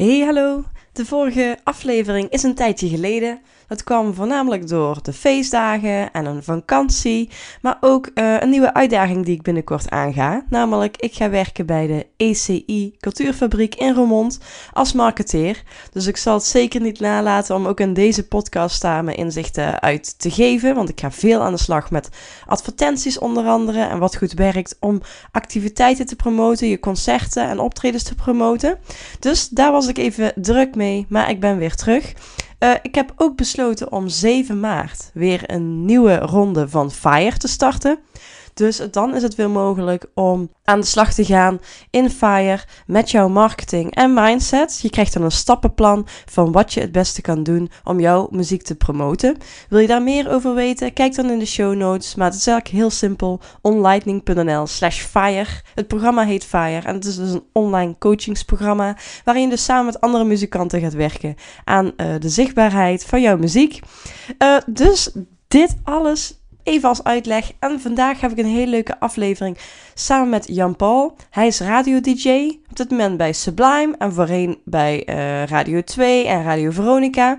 Hey, hallo. De vorige aflevering is een tijdje geleden. Dat kwam voornamelijk door de feestdagen en een vakantie, maar ook uh, een nieuwe uitdaging die ik binnenkort aanga. Namelijk, ik ga werken bij de ECI Cultuurfabriek in Roermond als marketeer. Dus ik zal het zeker niet nalaten om ook in deze podcast daar mijn inzichten uit te geven, want ik ga veel aan de slag met advertenties onder andere en wat goed werkt om activiteiten te promoten, je concerten en optredens te promoten. Dus daar was ik even druk mee, maar ik ben weer terug. Uh, ik heb ook besloten om 7 maart weer een nieuwe ronde van Fire te starten. Dus dan is het weer mogelijk om aan de slag te gaan in Fire met jouw marketing en mindset. Je krijgt dan een stappenplan van wat je het beste kan doen om jouw muziek te promoten. Wil je daar meer over weten? Kijk dan in de show notes. Maar het is eigenlijk heel simpel. onlightning.nl slash fire. Het programma heet Fire en het is dus een online coachingsprogramma waarin je dus samen met andere muzikanten gaat werken aan uh, de zichtbaarheid van jouw muziek. Uh, dus dit alles Even als uitleg. En vandaag heb ik een hele leuke aflevering samen met Jan Paul. Hij is radio-dj op dit moment bij Sublime en voorheen bij uh, Radio 2 en Radio Veronica.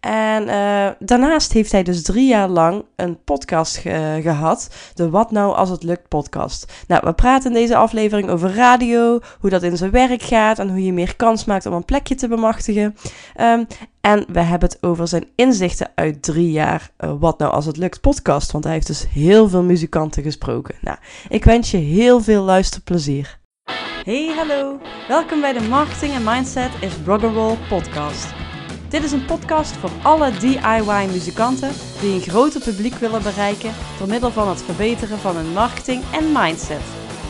En uh, daarnaast heeft hij dus drie jaar lang een podcast ge gehad, de Wat Nou Als Het Lukt podcast. Nou, we praten in deze aflevering over radio, hoe dat in zijn werk gaat en hoe je meer kans maakt om een plekje te bemachtigen. Um, en we hebben het over zijn inzichten uit drie jaar uh, Wat Nou Als Het Lukt podcast. Want hij heeft dus heel veel muzikanten gesproken. Nou, ik wens je veel luisterplezier. Hey, hallo. Welkom bij de Marketing en Mindset is Rock'n'Roll podcast. Dit is een podcast voor alle DIY-muzikanten die een groter publiek willen bereiken door middel van het verbeteren van hun marketing en mindset.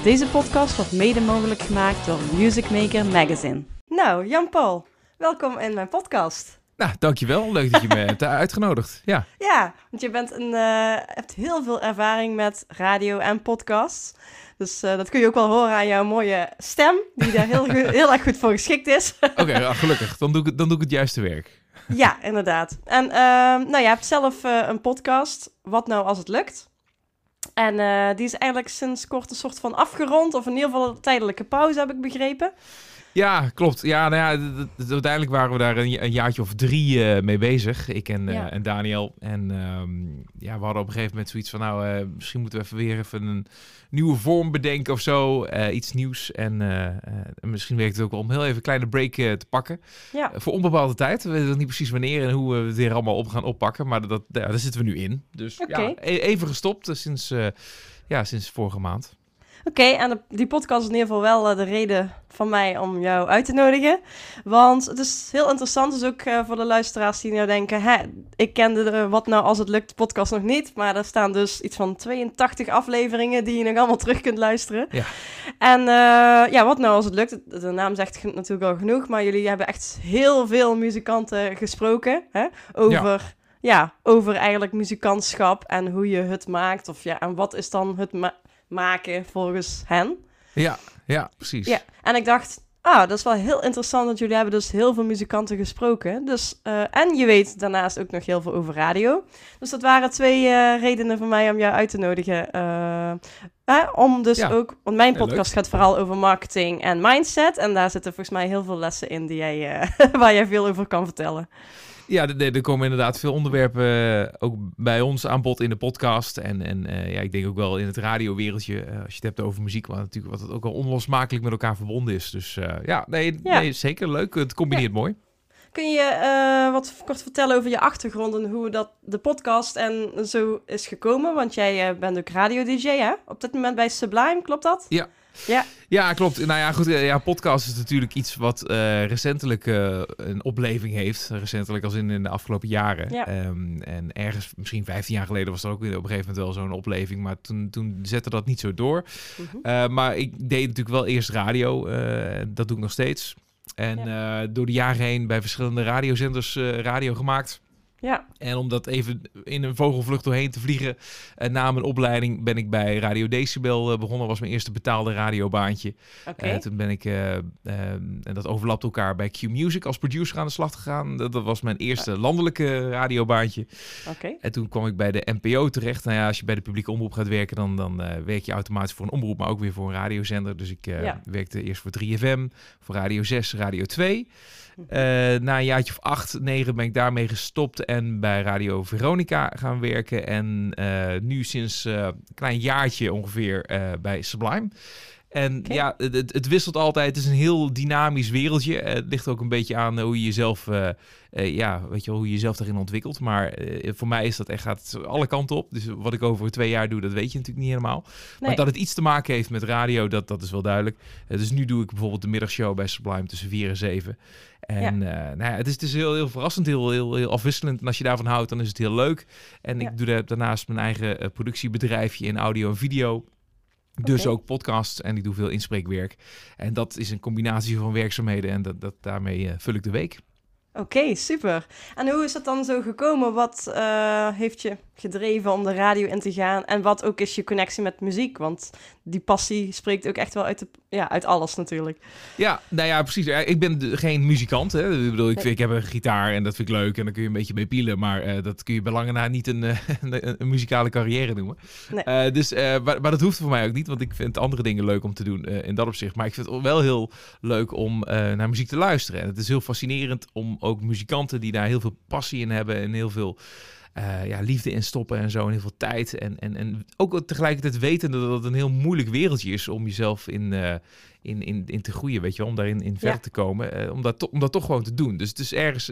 Deze podcast wordt mede mogelijk gemaakt door Music Maker Magazine. Nou, Jan-Paul, welkom in mijn podcast. Nou, dankjewel. Leuk dat je me hebt uitgenodigd. Ja, ja want je bent een, uh, hebt heel veel ervaring met radio en podcasts. Dus uh, dat kun je ook wel horen aan jouw mooie stem, die daar heel, heel erg goed voor geschikt is. Oké, okay, nou, gelukkig. Dan doe, ik, dan doe ik het juiste werk. ja, inderdaad. En uh, nou, je hebt zelf uh, een podcast, Wat Nou Als Het Lukt. En die is eigenlijk sinds kort een soort van afgerond, of in ieder geval een tijdelijke pauze, heb ik begrepen. Ja, klopt. Ja, nou ja, uiteindelijk waren we daar een, een jaartje of drie uh, mee bezig. Ik en, uh, en Daniel. En um, ja, we hadden op een gegeven moment zoiets van... nou, uh, misschien moeten we even weer even een nieuwe vorm bedenken of zo. iets nieuws. En misschien werkt het ook wel om heel even een kleine break te pakken. Ja. voor onbepaalde tijd. We weten niet precies wanneer en hoe we het weer allemaal op gaan oppakken. Maar dat, ja, daar zitten we nu in. Dus okay. ja, e even gestopt sinds, ja, sinds vorige maand. Oké, okay, en die podcast is in ieder geval wel uh, de reden van mij om jou uit te nodigen. Want het is heel interessant, dus ook uh, voor de luisteraars die nou denken... Hè, ik kende de Wat Nou Als Het Lukt podcast nog niet, maar er staan dus iets van 82 afleveringen die je nog allemaal terug kunt luisteren. Ja. En uh, ja, Wat Nou Als Het Lukt, de naam zegt natuurlijk al genoeg, maar jullie hebben echt heel veel muzikanten gesproken hè, over... Ja ja, over eigenlijk muzikantschap en hoe je het maakt. Of ja, en wat is dan het ma maken volgens hen. Ja, ja, precies. Ja, en ik dacht, ah, dat is wel heel interessant, want jullie hebben dus heel veel muzikanten gesproken. Dus, uh, en je weet daarnaast ook nog heel veel over radio. Dus dat waren twee uh, redenen voor mij om jou uit te nodigen. Uh, om dus ook, want mijn podcast gaat vooral over marketing en mindset. En daar zitten volgens mij heel veel lessen in die jij, waar jij veel over kan vertellen. Ja, er, komen inderdaad veel onderwerpen eh, ook bij ons aan bod in de podcast. En, en uh, ja, ik denk ook wel in het radiowereldje, uh, als je het hebt over muziek, wat natuurlijk wat het ook al onlosmakelijk met elkaar verbonden is. Dus ja, nee, ja. nee, zeker leuk. Het combineert mooi. Kun je wat kort vertellen over je achtergrond en hoe dat de podcast en zo is gekomen? Want jij bent ook radio-dj, hè? Op dit moment bij Sublime, klopt dat? Ja, ja. ja, klopt. Nou ja, goed. Ja, podcast is natuurlijk iets wat uh, recentelijk uh, een opleving heeft. Recentelijk als in, in de afgelopen jaren. Ja. Um, en ergens, misschien 15 jaar geleden, was er ook op een gegeven moment wel zo'n opleving. Maar toen, toen zette dat niet zo door. Uh, maar ik deed natuurlijk wel eerst radio. dat doe ik nog steeds. En ja. door de jaren heen bij verschillende radiozenders radio gemaakt. Ja. En om dat even in een vogelvlucht doorheen te vliegen, uh, na mijn opleiding ben ik bij Radio Decibel uh, begonnen. was mijn eerste betaalde radiobaantje. Okay. toen ben ik, en dat overlapt elkaar, bij Q Music als producer aan de slag gegaan. Dat, dat was mijn eerste landelijke radiobaantje. En toen kwam ik bij de NPO terecht. Nou ja, als je bij de publieke omroep gaat werken, dan, dan werk je automatisch voor een omroep, maar ook weer voor een radiozender. Dus ik ja. werkte eerst voor 3FM, voor Radio 6, Radio 2. Uh, na een jaartje of acht, negen ben ik daarmee gestopt en bij Radio Veronica gaan werken. En uh, nu sinds uh, een klein jaartje ongeveer bij Sublime. En ja, het, het, wisselt altijd. Het is een heel dynamisch wereldje. Het ligt ook een beetje aan hoe je jezelf, uh, uh, ja, weet je wel, hoe je jezelf daarin ontwikkelt. Maar uh, voor mij is dat echt, gaat alle kanten op. Dus wat ik over twee jaar doe, dat weet je natuurlijk niet helemaal. Nee. Maar dat het iets te maken heeft met radio, dat, dat is wel duidelijk. dus nu doe ik bijvoorbeeld de middagshow bij Sublime tussen 4 en 7. En ja. nou ja, het is, het is heel, heel verrassend, heel, heel, heel afwisselend. En als je daarvan houdt, dan is het heel leuk. En ik doe daarnaast mijn eigen productiebedrijfje in audio en video. Dus ook podcasts en ik doe veel inspreekwerk. En dat is een combinatie van werkzaamheden en dat, dat, daarmee uh, vul ik de week. Oké, super. En hoe is dat dan zo gekomen? Wat uh, heeft je gedreven om de radio in te gaan? En wat ook is je connectie met muziek? Want die passie spreekt ook echt wel uit, de, ja, uit alles natuurlijk. Ja, nou ja, precies. Ik ben geen muzikant. Hè. Ik bedoel, ik, ik heb een gitaar en dat vind ik leuk en daar kun je een beetje mee pielen. Maar uh, dat kun je bij lange na niet een, een, een muzikale carrière noemen. Nee. Uh, dus, maar, maar, dat hoeft voor mij ook niet, want ik vind andere dingen leuk om te doen in dat opzicht. Maar ik vind het wel heel leuk om naar muziek te luisteren. En het is heel fascinerend om ook muzikanten die daar heel veel passie in hebben en heel veel uh, ja, liefde in stoppen en zo en heel veel tijd. En, en, en ook tegelijkertijd wetende dat het een heel moeilijk wereldje is om jezelf in, uh, in, in, in te groeien, weet je wel, om daarin in verder te komen. Uh, om, dat om dat toch gewoon te doen. Dus het is ergens,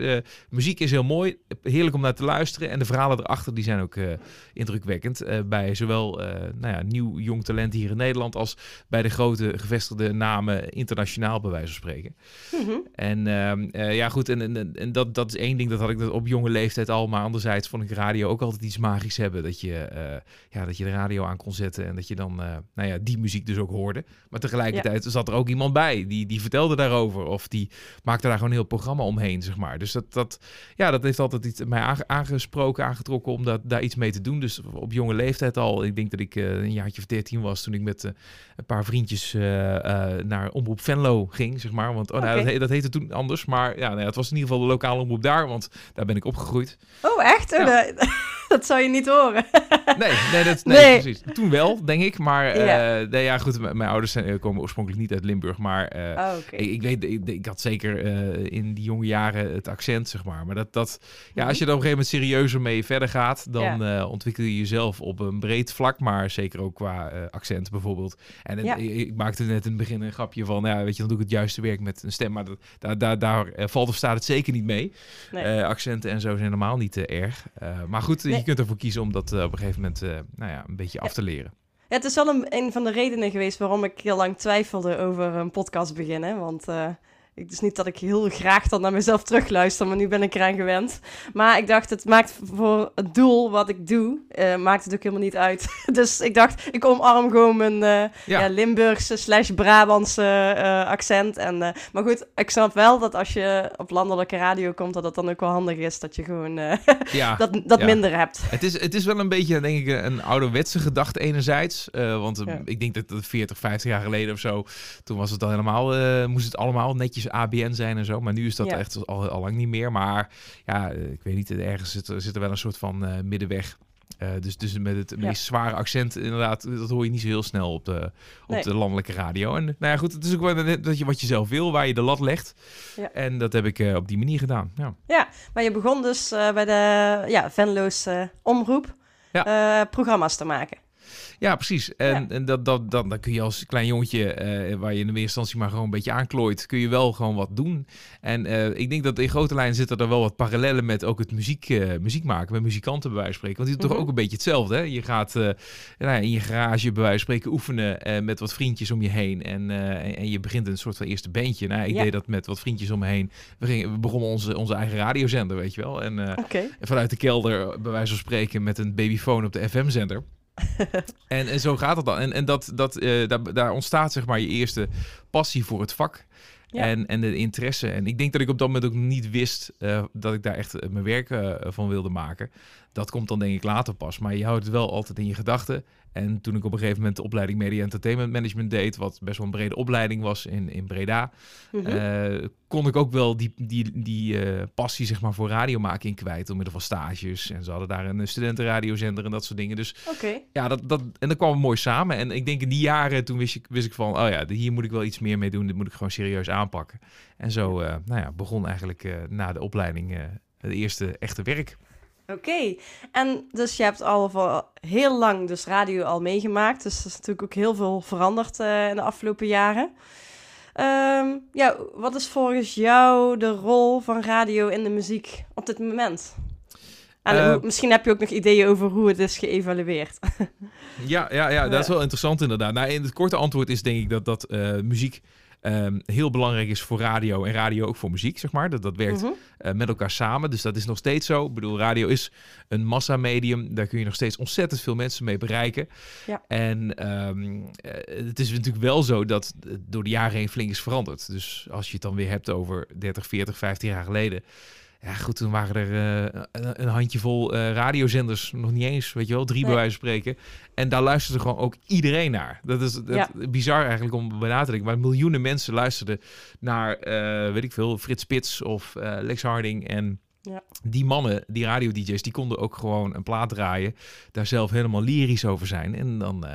muziek is heel mooi, heerlijk om naar te luisteren. En de verhalen erachter, die zijn ook indrukwekkend. bij zowel nou ja, nieuw jong talent hier in Nederland, als bij de grote gevestigde namen internationaal, bij wijze van spreken. Mm -hmm. En ehm, ja, goed, en, en, en dat, dat is één ding, dat had ik dat op jonge leeftijd al. Maar anderzijds vond ik radio ook altijd iets magisch hebben. Dat je, ja, dat je de radio aan kon zetten en dat je dan, nou ja, die muziek dus ook hoorde. Maar tegelijkertijd ja zat er ook iemand bij die, die vertelde daarover. Of die maakte daar gewoon een heel programma omheen, zeg maar. Dus dat, dat, ja, dat heeft altijd iets mij aangesproken, aangetrokken om dat, daar iets mee te doen. Dus op jonge leeftijd al. Ik denk dat ik uh, een jaartje of 13 was toen ik met een paar vriendjes naar Omroep Venlo ging, zeg maar. Want oh, nou, dat, dat, heette toen anders. Maar ja, nou, het was in ieder geval de lokale omroep daar, want daar ben ik opgegroeid. Oh, echt? Ja. that dat zou je niet horen. nee, nee, dat, nee, nee, precies. Toen wel, denk ik. Maar ja, nee, ja goed, mijn ouders zijn, komen oorspronkelijk niet uit Limburg, maar uh, oh, okay. ik, ik, weet, ik, ik, had zeker uh, in die jonge jaren het accent, zeg maar. Maar dat, dat ja, als je er op een gegeven moment serieuzer mee verder gaat, dan ja. ontwikkel je jezelf op een breed vlak, maar zeker ook qua accent bijvoorbeeld. En ja. ik, ik, maakte net in het begin een grapje van, ja, weet je, dan doe ik het juiste werk met een stem, maar dat, daar, daar, daar valt of staat het zeker niet mee. Nee. accenten en zo zijn helemaal niet erg. maar goed, nee. Je kunt ervoor kiezen om dat op een gegeven moment, nou ja, een beetje af te leren. Ja, het is wel een, een van de redenen geweest waarom ik heel lang twijfelde over een podcast beginnen. Want uh, het is niet dat ik heel graag dan naar mezelf terugluister, maar nu ben ik eraan gewend. Maar ik dacht, het maakt voor het doel wat ik doe, uh, maakt het ook helemaal niet uit. dus ik dacht, ik omarm gewoon mijn uh, ja. Ja, Limburgse slash Brabantse uh, accent. En, maar goed, ik snap wel dat als je op landelijke radio komt, dat het dan ook wel handig is dat je gewoon ja. dat, dat minder hebt. Het is, het is wel een beetje, denk ik, een ouderwetse gedachte enerzijds. want ik denk dat het 40, 50 jaar geleden of zo, toen was het dan helemaal, moest het allemaal netjes ABN zijn en zo. Maar nu is dat ja. echt al, al lang niet meer. Maar ja, ik weet niet, ergens zit, zit er wel een soort van uh, middenweg. Uh, dus, dus met het meest ja. zware accent, inderdaad, dat hoor je niet zo heel snel op de, op nee. de landelijke radio. En nou ja, goed, het is ook wel dat je wat je zelf wil, waar je de lat legt. Ja. En dat heb ik uh, op die manier gedaan. Ja, ja maar je begon dus uh, bij de ja, Venlo's omroep programma's te maken. Ja, precies. En, ja. en dat, dat, dat, dan kun je als klein jongetje, uh, waar je in de eerste instantie maar gewoon een beetje aanklooit, kun je wel gewoon wat doen. En uh, ik denk dat in grote lijnen zitten er wel wat parallellen met ook het muziek, uh, muziek maken, met muzikanten bij wijze van spreken. Want die doen mm -hmm. toch ook een beetje hetzelfde. Hè? Je gaat nou ja, in je garage bij wijze van spreken oefenen met wat vriendjes om je heen. En, en, en, je begint een soort van eerste bandje. Nou, ik ja. deed dat met wat vriendjes om me heen. We, gingen, we begonnen onze, onze eigen radiozender, weet je wel. En, okay. en vanuit de kelder, bij wijze van spreken, met een babyfoon op de FM-zender. en, en zo gaat het dan. En, en dat, dat, uh, daar, daar ontstaat zeg maar je eerste passie voor het vak. En, en de interesse. En ik denk dat ik op dat moment ook niet wist uh, dat ik daar echt mijn werk uh, van wilde maken. Dat komt dan denk ik later pas. Maar je houdt het wel altijd in je gedachten. En toen ik op een gegeven moment de opleiding Media Entertainment Management deed, wat best wel een brede opleiding was in, in Breda, mm kon ik ook wel die, die, die uh, passie zeg maar, voor radiomaking kwijt door middel van stages. En ze hadden daar een studentenradiozender en dat soort dingen. Dus okay. ja, dat, dat, en dat kwam mooi samen. En ik denk in die jaren, toen wist ik, wist ik van, oh ja, hier moet ik wel iets meer mee doen. Dit moet ik gewoon serieus aanpakken. En zo uh, nou ja, begon eigenlijk na de opleiding het eerste echte werk. Oké, en dus je hebt al voor heel lang dus radio al meegemaakt. Dus er is natuurlijk ook heel veel veranderd uh, in de afgelopen jaren. Um, ja, wat is volgens jou de rol van radio in de muziek op dit moment? En uh, misschien heb je ook nog ideeën over hoe het is geëvalueerd. ja, ja, ja, dat is wel interessant inderdaad. Nou, in het korte antwoord is denk ik dat, dat uh, muziek um, heel belangrijk is voor radio en radio ook voor muziek, zeg maar. Dat, dat werkt uh-huh. uh, met elkaar samen. Dus dat is nog steeds zo. Ik bedoel, radio is een massamedium. Daar kun je nog steeds ontzettend veel mensen mee bereiken. Ja. En um, het is natuurlijk wel zo dat door de jaren heen flink is veranderd. Dus als je het dan weer hebt over 30, 40, 15 jaar geleden ja, goed, toen waren er uh, een handjevol uh, radiozenders, nog niet eens, weet je wel, drie nee. bij wijze van spreken. En daar luisterde gewoon ook iedereen naar. Dat is dat, ja. bizar eigenlijk om bij na te denken. Maar miljoenen mensen luisterden naar, uh, weet ik veel, Frits Spits of Lex Harding en... Ja. Die mannen, die radio-dj's, die konden ook gewoon een plaat draaien. Daar zelf helemaal lyrisch over zijn. En dan uh,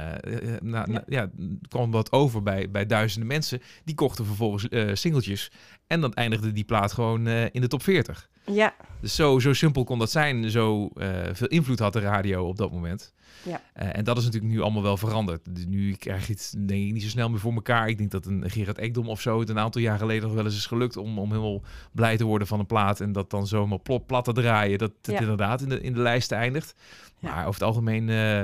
na, ja. ja. kwam wat over bij, bij duizenden mensen. Die kochten vervolgens uh, singeltjes. En dan eindigde die plaat gewoon uh, in de top 40. Ja. Dus zo, zo simpel kon dat zijn. Zo veel invloed had de radio op dat moment. Ja. en dat is natuurlijk nu allemaal wel veranderd. Dus nu krijg je het denk ik niet zo snel meer voor elkaar. Ik denk dat een Gerard Ekdom of zo het een aantal jaar geleden nog wel eens is gelukt om, om helemaal blij te worden van een plaat en dat dan zomaar plop plat te draaien. Dat het ja. inderdaad in de, in de lijst eindigt. Maar over het algemeen uh,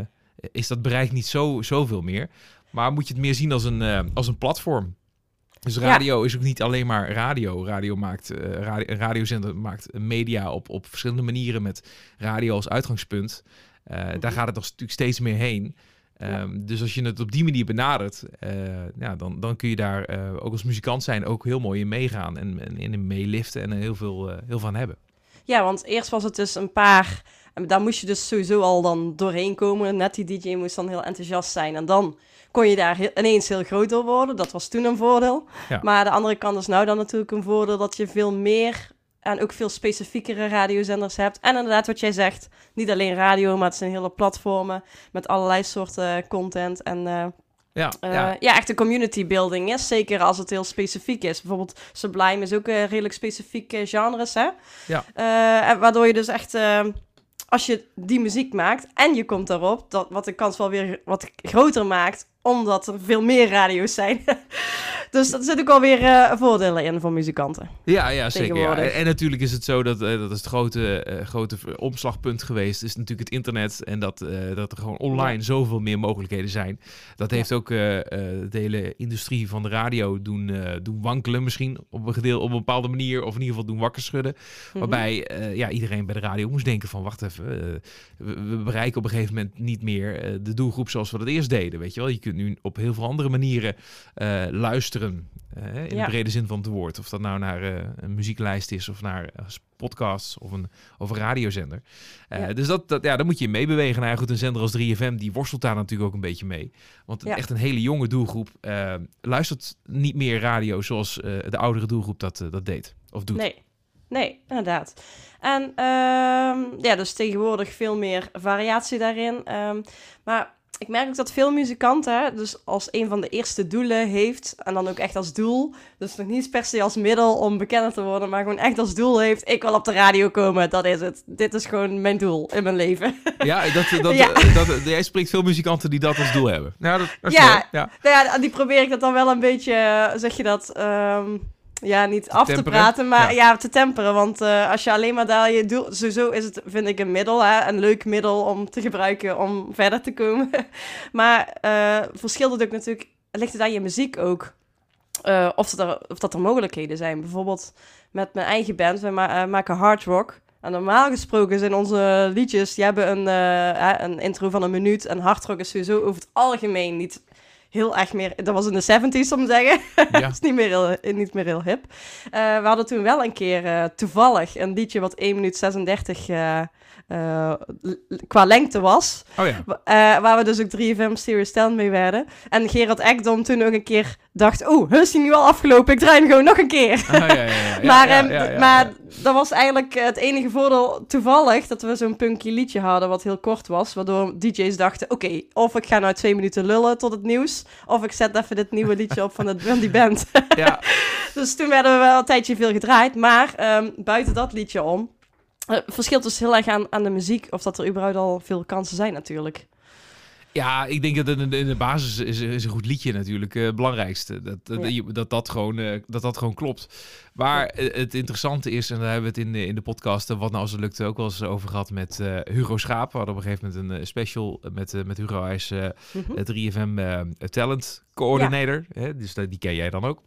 is dat bereik niet zo, zoveel meer. Maar moet je het meer zien als een, als een platform. Dus radio ja. is ook niet alleen maar radio. Radio maakt, uh, radio, een radiozender maakt media op, op verschillende manieren met radio als uitgangspunt. Uh, mm -hmm. Daar gaat het nog natuurlijk steeds meer heen. Ja. Um, dus als je het op die manier benadert, uh, ja, dan, dan kun je daar ook als muzikant zijn ook heel mooi in meegaan en, en in meeliften en er heel veel, heel van hebben. Ja, want eerst was het dus een paar, en daar moest je dus sowieso al dan doorheen komen. Net die DJ moest dan heel enthousiast zijn en dan kon je daar heel, ineens heel groot door worden. Dat was toen een voordeel. Ja. Maar aan de andere kant is nou dan natuurlijk een voordeel dat je veel meer en ook veel specifiekere radiozenders hebt. En inderdaad, wat jij zegt, niet alleen radio, maar het zijn hele platformen met allerlei soorten content. En uh, ja, uh, ja. ja, echt een community building is. Zeker als het heel specifiek is. Bijvoorbeeld Sublime is ook een redelijk specifiek genres, hè? Ja. Uh, waardoor je dus echt, als je die muziek maakt en je komt daarop, dat, wat de kans wel weer wat groter maakt, omdat er veel meer radio's zijn. Dus dat zit ook alweer uh, voordelen in voor muzikanten. Ja, ja zeker. Ja. En, en, natuurlijk is het zo dat uh, dat is het grote, uh, grote omslagpunt geweest. Is natuurlijk het internet. En dat, dat er gewoon online ja. zoveel meer mogelijkheden zijn. Dat heeft ja. ook de hele industrie van de radio doen, doen wankelen. Misschien op een, gedeel, op een bepaalde manier. Of in ieder geval doen wakker schudden. Mm -hmm. Waarbij ja, iedereen bij de radio moest denken van... Wacht even, we, we, bereiken op een gegeven moment niet meer de doelgroep zoals we dat eerst deden. Weet je wel? Je kunt nu op heel veel andere manieren luisteren uh, in ja. de brede zin van het woord. Of dat nou naar uh, een muzieklijst is of naar podcasts of een, of een radiozender. Ja. Dus dat, dat, ja, daar moet je in meebewegen. Nou ja, goed, een zender als 3FM die worstelt daar natuurlijk ook een beetje mee. Want echt een hele jonge doelgroep luistert niet meer radio zoals de oudere doelgroep dat, dat deed of doet. Nee. Nee, inderdaad. En um, ja, dus tegenwoordig veel meer variatie daarin. Um, maar ik merk ook dat veel muzikanten, dus als een van de eerste doelen heeft, en dan ook echt als doel, dus nog niet per se als middel om bekender te worden, maar gewoon echt als doel heeft, ik wil op de radio komen, dat is het. Dit is gewoon mijn doel in mijn leven. Ja, dat, dat, ja. dat, dat jij spreekt veel muzikanten die dat als doel hebben. Nou, dat, dat ja, ja. Nou ja, die probeer ik dat dan wel een beetje, zeg je dat... Um, ja, niet af te praten, maar ja. ja. te temperen. Want uh, als je alleen maar daar je doel... Sowieso is het, vind ik, een middel, hè, een leuk middel om te gebruiken om verder te komen. maar uh, verschilt het ook natuurlijk... Ligt het aan je muziek ook? Uh, of, dat er, of dat er mogelijkheden zijn. Bijvoorbeeld met mijn eigen band, we ma maken hard rock. En normaal gesproken zijn onze liedjes, die hebben een, een intro van een minuut. En hard rock is sowieso over het algemeen niet heel erg meer... Dat was in de 70s, om te zeggen. Ja. dat is niet meer heel, niet meer heel hip. Uh, we hadden toen wel een keer uh, toevallig een liedje wat 1 minuut 36 uh, uh, qua lengte was. Oh ja. Waar we dus ook 3FM Serious Talent mee werden. En Gerard Ekdom toen ook een keer dacht... Oeh, is nu al afgelopen? Ik draai hem gewoon nog een keer. Oh, ja, maar um, maar dat was eigenlijk het enige voordeel toevallig... dat we zo'n punky liedje hadden wat heel kort was. Waardoor DJ's dachten... Oké, of ik ga nou twee minuten lullen tot het nieuws... of ik zet even dit nieuwe liedje op van, het, van die band. ja. dus toen werden we wel een tijdje veel gedraaid. Maar um, buiten dat liedje om het eh, verschilt dus heel erg aan, aan de muziek of dat er überhaupt al veel kansen zijn natuurlijk. Ja, ik denk dat in de, in de basis is, is, een goed liedje natuurlijk uh, het belangrijkste. Dat dat, dat, dat, gewoon, uh, dat dat gewoon klopt. Maar het interessante is, en daar hebben we het in de, in de podcast Wat Nou Als Het Lukt ook wel eens over gehad met Hugo Schaap. We hadden op een gegeven moment een special met, met Hugo. Hij is mm -hmm. 3FM Talent Coordinator. Ja. Hè? Dus die ken jij dan ook.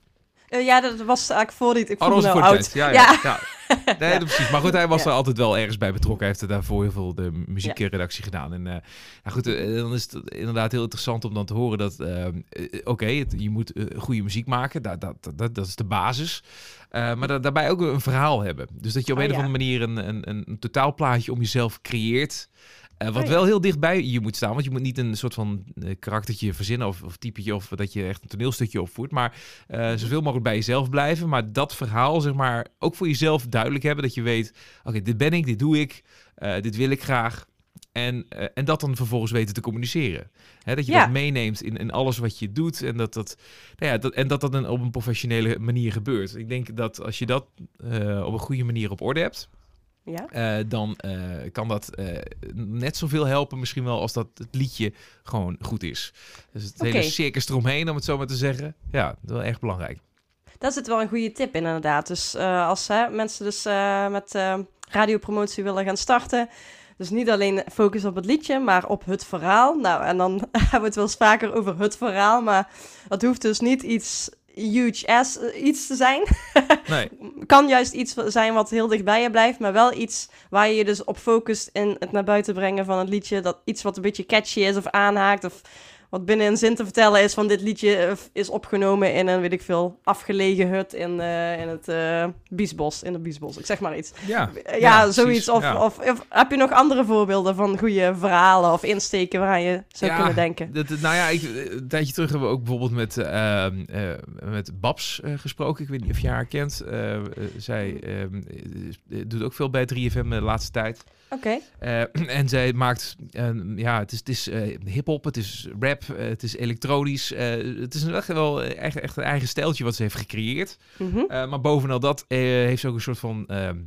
Uh, ja, dat was eigenlijk voor dit. Ik oh, oh, me oud. Ja, ja, ja. Nee, precies. Maar goed, hij was er altijd wel ergens bij betrokken. Hij heeft er daarvoor heel veel de muziekredactie gedaan. En uh, nou goed, uh, dan is het inderdaad heel interessant om dan te horen dat... Oké, okay, je moet goede muziek maken. Dat, dat, dat, dat is de basis. maar da daarbij ook een verhaal hebben. Dus dat je op oh, een of andere manier een, een, een totaalplaatje om jezelf creëert... Uh, wat oh wel heel dichtbij je moet staan. Want je moet niet een soort van uh, karaktertje verzinnen of, of typetje of dat je echt een toneelstukje opvoert. Maar uh, zoveel mogelijk bij jezelf blijven. Maar dat verhaal, zeg maar, ook voor jezelf duidelijk hebben. Dat je weet, oké, dit ben ik, dit doe ik, dit wil ik graag. En, en dat dan vervolgens weten te communiceren. Hè, dat je dat meeneemt in, in alles wat je doet. En dat dat, nou ja, dat, en dat dat dan op een professionele manier gebeurt. Ik denk dat als je dat op een goede manier op orde hebt ja? Uh, dan uh, kan dat uh, net zoveel helpen misschien wel als dat het liedje gewoon goed is. Dus het okay. hele circus eromheen, om het zo maar te zeggen. Ja, dat is wel erg belangrijk. Dat is wel een goede tip inderdaad. Dus als mensen dus met radiopromotie willen gaan starten... Dus niet alleen focus op het liedje, maar op het verhaal. Nou, en dan hebben we het wel eens vaker over het verhaal. Maar dat hoeft dus niet iets huge ass eh, iets te zijn. nee. Kan juist iets zijn wat heel dichtbij je blijft, maar wel iets waar je je dus op focust in het naar buiten brengen van het liedje. Dat iets wat een beetje catchy is of aanhaakt of wat binnen een zin te vertellen is van dit liedje eh, is opgenomen in een, weet ik veel, afgelegen hut in, uh, in het uh, Biesbos, in het Biesbos. Ik zeg maar iets. Ja, ja, zoiets. Of, Of, of, heb je nog andere voorbeelden van goede verhalen of insteken waaraan je zou kunnen denken? Dat, nou ja, ik, een tijdje terug hebben we ook bijvoorbeeld met, ehm, met Babs gesproken. Ik weet niet of je haar kent. zij ehm, doet ook veel bij 3FM de laatste tijd. Oké. en zij maakt, ja, het is, het is hip-hop, het is rap, eh, het is elektronisch. Uh, het is echt wel echt, echt een eigen stijltje wat ze heeft gecreëerd. Mm maar bovenal dat heeft ze ook een soort van ehm,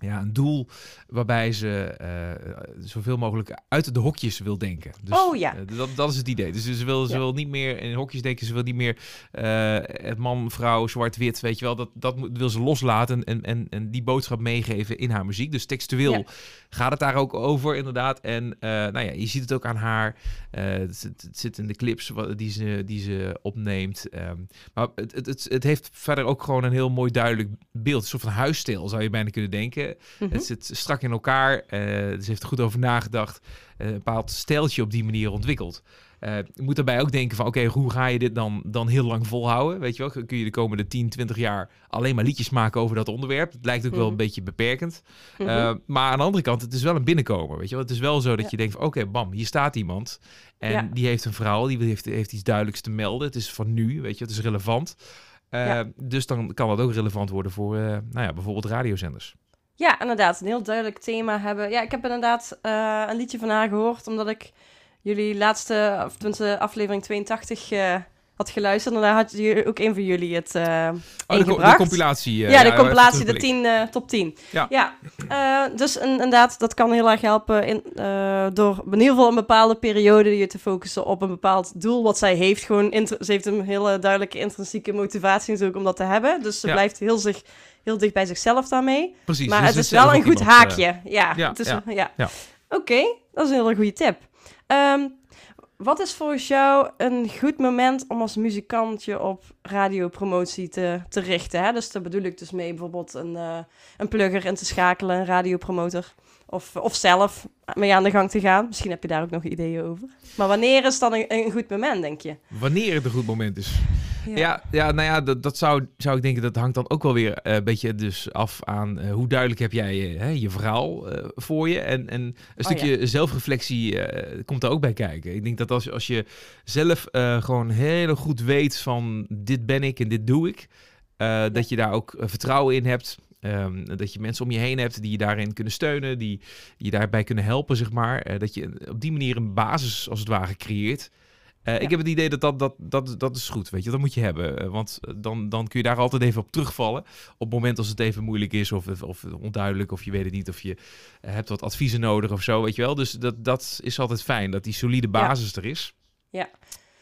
ja, een doel waarbij ze uh, zoveel mogelijk uit de hokjes wil denken. Dus, oh ja. Uh, dat, dat is het idee. Dus ze wil, ze wil niet meer in hokjes denken. Ze wil niet meer uh, het man, vrouw, zwart-wit, weet je wel. Dat, dat wil ze loslaten en, en, en die boodschap meegeven in haar muziek. Dus textueel gaat het daar ook over, inderdaad. En nou ja, je ziet het ook aan haar. Het, het, zit in de clips die ze, die ze opneemt. Um, maar het, het, het, het heeft verder ook gewoon een heel mooi duidelijk beeld. Een soort van huisstijl zou je bijna kunnen denken. Mhm. Het zit strak in elkaar. Ze heeft er goed over nagedacht. Uh, een bepaald steltje op die manier ontwikkeld. Uh, je moet daarbij ook denken van, oké, hoe ga je dit dan, dan heel lang volhouden? Weet je wel, kun je de komende 10, 20 jaar alleen maar liedjes maken over dat onderwerp? Het lijkt ook wel mhm. een beetje beperkend. Mhm. maar aan de andere kant, het is wel een binnenkomen, weet je wel? Het is wel zo dat je denkt van, oké, bam, hier staat iemand. En die heeft een verhaal, die heeft, heeft iets duidelijks te melden. Het is van nu, weet je, het is relevant. Dus dan kan dat ook relevant worden voor, nou ja, bijvoorbeeld radiozenders. Ja, inderdaad. Een heel duidelijk thema hebben. Ja, ik heb inderdaad uh, een liedje van haar gehoord, omdat ik jullie laatste, of tenminste aflevering 82, uh, eh, had geluisterd. En daar had je ook een van jullie het uh, oh, de, de, compilatie. ja, de compilatie, de 10, top 10. Ja, ja dus inderdaad, dat kan heel erg helpen in, door in ieder geval een bepaalde periode je te focussen op een bepaald doel wat zij heeft. Gewoon ze heeft een hele duidelijke intrinsieke motivatie natuurlijk om dat te hebben. Dus ze blijft heel zich heel dicht bij zichzelf daarmee. Precies. Maar dus het is wel een goed haakje. Uh, ja, ja, het is, ja. ja. ja. Oké, okay, dat is een hele goede tip. Um, wat is volgens jou een goed moment om als muzikant je op radiopromotie te, te richten? Hè? Dus daar bedoel ik dus mee bijvoorbeeld een, uh, een plugger in te schakelen, een radiopromotor. Of, of zelf mee aan de gang te gaan. Misschien heb je daar ook nog ideeën over. Maar wanneer is dan een, een goed moment, denk je? Wanneer het een goed moment is? Ja, ja, nou ja, dat, dat zou, zou ik denken, dat hangt dan ook wel weer uh, een beetje dus af aan uh, hoe duidelijk heb jij uh, je verhaal voor je. En, en een oh, stukje ja. zelfreflectie komt er ook bij kijken. Ik denk dat als, als je zelf gewoon heel goed weet van dit ben ik en dit doe ik, dat je daar ook vertrouwen in hebt. Um, dat je mensen om je heen hebt die je daarin kunnen steunen, die je daarbij kunnen helpen, zeg maar. dat je op die manier een basis als het ware creëert. Uh, Ik heb het idee dat dat, dat, dat, dat is goed, weet je. Dat moet je hebben. Uh, want dan, dan kun je daar altijd even op terugvallen. Op het moment als het even moeilijk is of, of onduidelijk... of je weet het niet of je hebt wat adviezen nodig of zo, weet je wel. Dus dat, dat is altijd fijn, dat die solide basis ja. er is. Ja.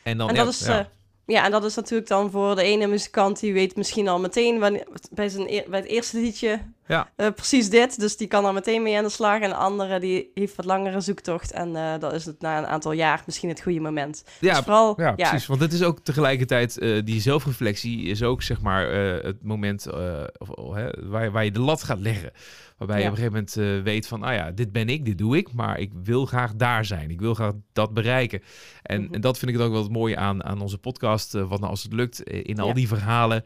En, dan, en dat is... Ja. Ja, en dat is natuurlijk dan voor de ene muzikant die weet misschien al meteen wanneer, bij, zijn, bij het eerste liedje ja. Uh, precies dit. Dus die kan er meteen mee aan de slag. En de andere die heeft wat langere zoektocht. En uh, dan is het na een aantal jaar misschien het goede moment. Ja, dus vooral, ja, precies. Want het is ook tegelijkertijd, uh, die zelfreflectie is ook zeg maar het moment of, waar, waar je de lat gaat leggen. Waarbij je op een gegeven moment weet van, ah ja, dit ben ik, dit doe ik, maar ik wil graag daar zijn. Ik wil graag dat bereiken. En, mm -hmm. en dat vind ik het ook wel het mooie aan, aan onze podcast. wat nou als het lukt, in al die verhalen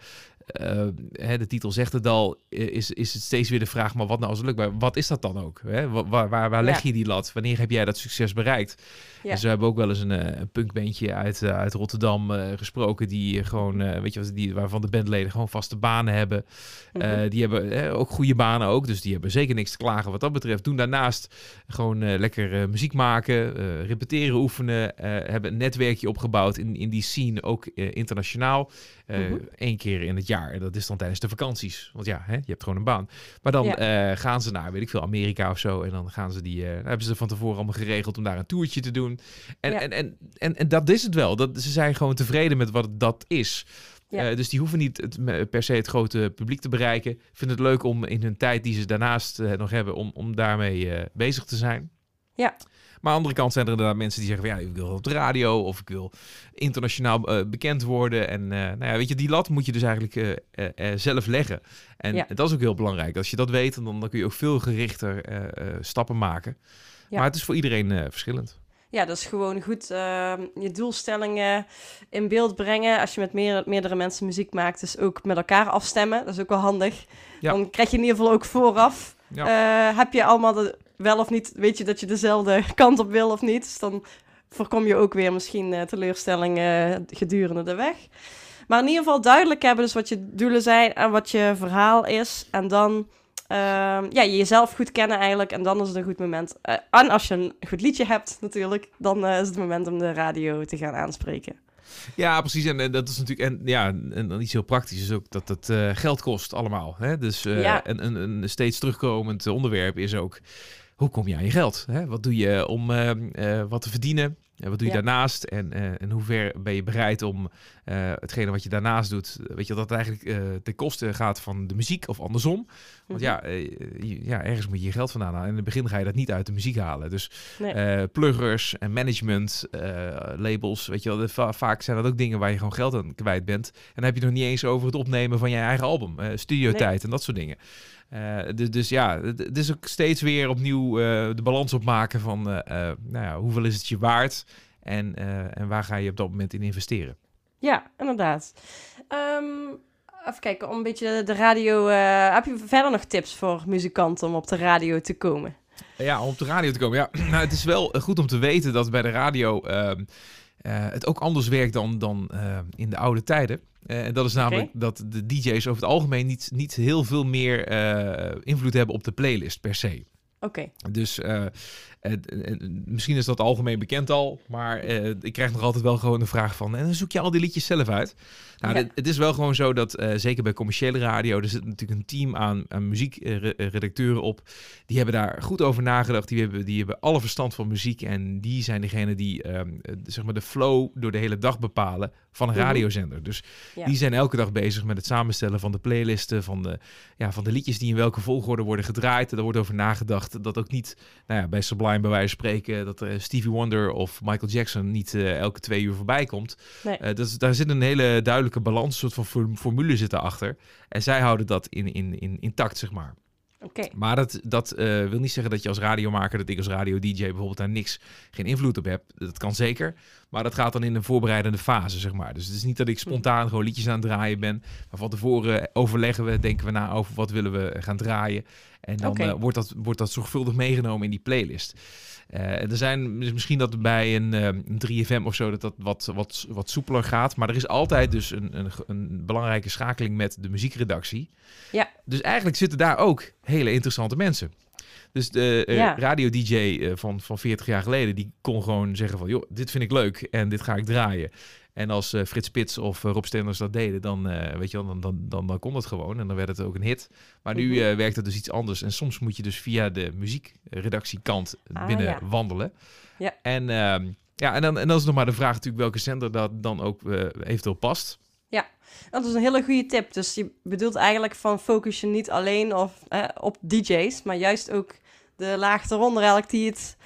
hè, de titel zegt het al, is, is het steeds weer de vraag, maar wat nou als het lukt? Maar wat is dat dan ook? Hè? Waar, waar, waar leg je die lat? Wanneer heb jij dat succes bereikt? Ja. Dus we hebben ook wel eens een, een punkbeentje uit, uh, uit Rotterdam gesproken, die gewoon, weet je wat, die, waarvan de bandleden gewoon vaste banen hebben. Mm -hmm. die hebben ook goede banen ook, dus die hebben zeker niks te klagen wat dat betreft. Doen daarnaast gewoon lekker muziek maken, repeteren, oefenen, hebben een netwerkje opgebouwd in, in die scene, ook internationaal. Uh, mm -hmm. één keer in het jaar. En dat is dan tijdens de vakanties. Want ja, hè, je hebt gewoon een baan. Maar dan ja. uh, gaan ze naar, weet ik veel, Amerika of zo. En dan gaan ze die, uh, hebben ze van tevoren allemaal geregeld om daar een toertje te doen. En, ja. en, en, en, en, dat is het wel. Dat, ze zijn gewoon tevreden met wat dat is. Ja. Uh, dus die hoeven niet het, per se het grote publiek te bereiken. Ik vind het leuk om in hun tijd die ze daarnaast nog hebben, om, om daarmee bezig te zijn. Ja. Maar aan de andere kant zijn er inderdaad mensen die zeggen van ja, ik wil op de radio of ik wil internationaal uh, bekend worden. En uh, nou ja, weet je, die lat moet je dus eigenlijk uh, zelf leggen. En ja. dat is ook heel belangrijk. Als je dat weet, dan, dan kun je ook veel gerichter stappen maken. Ja. Maar het is voor iedereen verschillend. Ja, dat is gewoon goed uh, je doelstellingen in beeld brengen. Als je met meer, meerdere mensen muziek maakt, dus ook met elkaar afstemmen. Dat is ook wel handig. Ja. Dan krijg je in ieder geval ook vooraf. Ja. Uh, heb je allemaal de, wel of niet, weet je dat je dezelfde kant op wil of niet. Dus dan voorkom je ook weer misschien uh, teleurstellingen gedurende de weg. Maar in ieder geval duidelijk hebben dus wat je doelen zijn en wat je verhaal is. En dan uh, ja, jezelf goed kennen eigenlijk. En dan is het een goed moment. Uh, en als je een goed liedje hebt natuurlijk, dan uh, is het moment om de radio te gaan aanspreken. Ja, precies. En, en, dat is natuurlijk, en ja, en dan iets heel praktisch is ook dat het uh, geld kost allemaal. Hè? Dus uh, ja. een, een, een steeds terugkomend onderwerp is ook, hoe kom je aan je geld? Hè? Wat doe je om uh, wat te verdienen? En wat doe je ja. daarnaast? En, uh, en hoe ver ben je bereid om hetgene wat je daarnaast doet, weet je, dat het eigenlijk ten koste gaat van de muziek of andersom? Want ja, ja, ergens moet je je geld vandaan halen. En in het begin ga je dat niet uit de muziek halen. Dus nee. pluggers en management, labels, weet je wel, va vaak zijn dat ook dingen waar je gewoon geld aan kwijt bent. En dan heb je nog niet eens over het opnemen van je eigen album, studiotijd nee. en dat soort dingen. Uh, dus, dus, ja, het is ook steeds weer opnieuw uh, de balans opmaken van uh, nou ja, hoeveel is het je waard en, en waar ga je op dat moment in investeren. Ja, inderdaad. Um, even kijken, om een beetje de radio. heb je verder nog tips voor muzikanten om op de radio te komen? Ja, om op de radio te komen. Ja, nou, het is wel goed om te weten dat bij de radio ehm, het ook anders werkt dan, dan in de oude tijden. Uh, en dat is namelijk okay. dat de DJ's over het algemeen niet, niet heel veel meer uh, invloed hebben op de playlist per se. Oké. Okay. Dus uh, misschien is dat algemeen bekend al, maar ik krijg nog altijd wel gewoon de vraag van, en dan zoek je al die liedjes zelf uit. Nou, ja. dit, het is wel gewoon zo dat, zeker bij commerciële radio, er zit natuurlijk een team aan, aan muziekredacteuren op. Die hebben daar goed over nagedacht. Die hebben, die hebben alle verstand van muziek. En die zijn degene die um, zeg maar de flow door de hele dag bepalen van een radiozender. Dus ja. die zijn elke dag bezig met het samenstellen van de playlisten, van de, ja, van de liedjes die in welke volgorde worden gedraaid. Er wordt over nagedacht dat ook niet nou ja, bij Sublime Bij wijze van spreken, dat er Stevie Wonder of Michael Jackson niet elke twee uur voorbij komt. Nee. dus daar zit een hele duidelijke balans, een soort van formule zit daarachter. En zij houden dat in, in, in, intact, zeg maar. Maar dat, dat uh, wil niet zeggen dat je als radiomaker, dat ik als radio-dj bijvoorbeeld daar niks, geen invloed op heb. Dat kan zeker. Maar dat gaat dan in een voorbereidende fase, zeg maar. Dus het is niet dat ik spontaan gewoon liedjes aan het draaien ben. Maar van tevoren overleggen we, denken we na over wat willen we gaan draaien. En dan uh, wordt, dat, wordt dat zorgvuldig meegenomen in die playlist. Uh, er zijn misschien dat bij een, uh, een 3FM of zo dat dat wat, wat, wat soepeler gaat. Maar er is altijd dus een, een, een belangrijke schakeling met de muziekredactie. Ja. Dus eigenlijk zitten daar ook hele interessante mensen. Dus de uh, radio-dj van, van 40 jaar geleden, die kon gewoon zeggen van... joh, dit vind ik leuk en dit ga ik draaien. En als uh, Frits Spits of Rob Stenders dat deden, dan, weet je wel, dan, dan, dan, dan kon het gewoon. En dan werd het ook een hit. Maar nu mhm. werkt het dus iets anders. En soms moet je dus via de muziekredactiekant ah, binnen wandelen. Ja. En, ehm, ja, en, dan, en dan is nog maar de vraag natuurlijk welke zender dat dan ook eventueel past. Ja, dat is een hele goede tip. Dus je bedoelt eigenlijk van focus je niet alleen of, op DJ's, maar juist ook de laag eronder eigenlijk die het